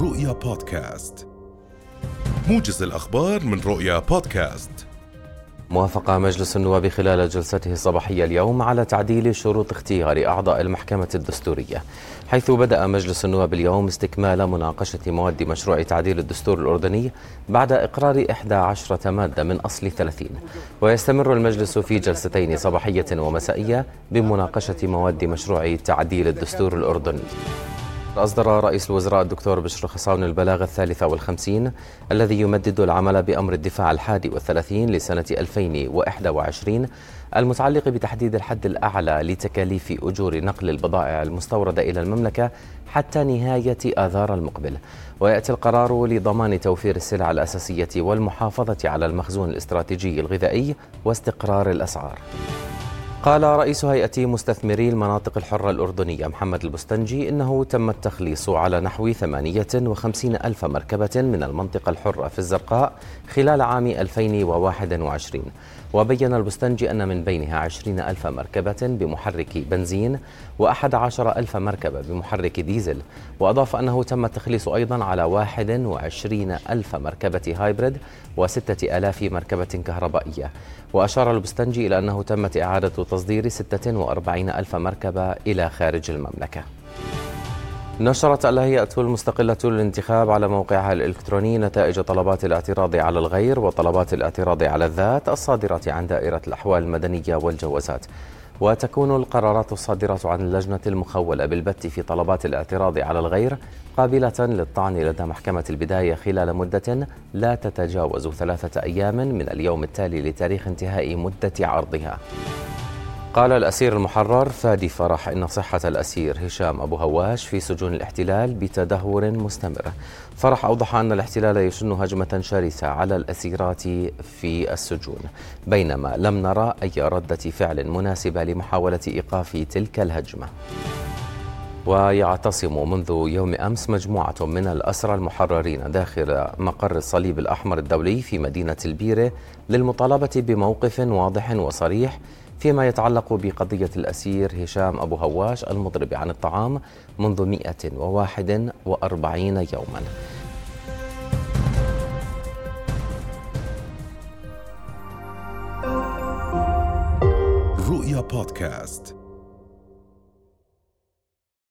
رؤيا بودكاست. موجز الأخبار من رؤيا بودكاست. موافق مجلس النواب خلال جلسته الصباحية اليوم على تعديل شروط اختيار أعضاء المحكمة الدستورية حيث بدأ مجلس النواب اليوم استكمال مناقشة مواد مشروع تعديل الدستور الأردني بعد إقرار 11 مادة من أصل 30 ويستمر المجلس في جلستين صباحية ومسائية بمناقشة مواد مشروع تعديل الدستور الأردني. أصدر رئيس الوزراء الدكتور بشر خصاون البلاغ الثالثة والخمسين الذي يمدد العمل بأمر الدفاع الحادي والثلاثين لسنة 2021 المتعلق بتحديد الحد الأعلى لتكاليف أجور نقل البضائع المستوردة إلى المملكة حتى نهاية آذار المقبل. ويأتي القرار لضمان توفير السلع الأساسية والمحافظة على المخزون الاستراتيجي الغذائي واستقرار الأسعار. قال رئيس هيئة مستثمري المناطق الحرة الأردنية محمد البستنجي إنه تم التخليص على نحو 58 ألف مركبة من المنطقة الحرة في الزرقاء خلال عام 2021 وبين البستنجي أن من بينها 20 ألف مركبة بمحرك بنزين و11 ألف مركبة بمحرك ديزل. وأضاف أنه تم التخليص أيضا على 21 ألف مركبة هايبريد وستة ألاف مركبة كهربائية. وأشار البستنجي إلى أنه تمت إعادة تصدير 46 ألف مركبة إلى خارج المملكة. نشرت الهيئة المستقلة للانتخاب على موقعها الإلكتروني نتائج طلبات الاعتراض على الغير وطلبات الاعتراض على الذات الصادرة عن دائرة الأحوال المدنية والجوازات. وتكون القرارات الصادرة عن اللجنة المخولة بالبت في طلبات الاعتراض على الغير قابلة للطعن لدى محكمة البداية خلال مدة لا تتجاوز ثلاثة أيام من اليوم التالي لتاريخ انتهاء مدة عرضها. قال الأسير المحرر فادي فرح إن صحة الأسير هشام أبو هواش في سجون الاحتلال بتدهور مستمر فرح أوضح أن الاحتلال يشن هجمة شرسة على الأسيرات في السجون بينما لم نرى أي ردة فعل مناسبة لمحاولة إيقاف تلك الهجمة. ويعتصم منذ يوم أمس مجموعة من الأسرى المحررين داخل مقر الصليب الأحمر الدولي في مدينة البيرة للمطالبة بموقف واضح وصريح فيما يتعلق بقضية الأسير هشام أبو هواش المضرب عن الطعام منذ 141 يوما. رؤيا بودكاست.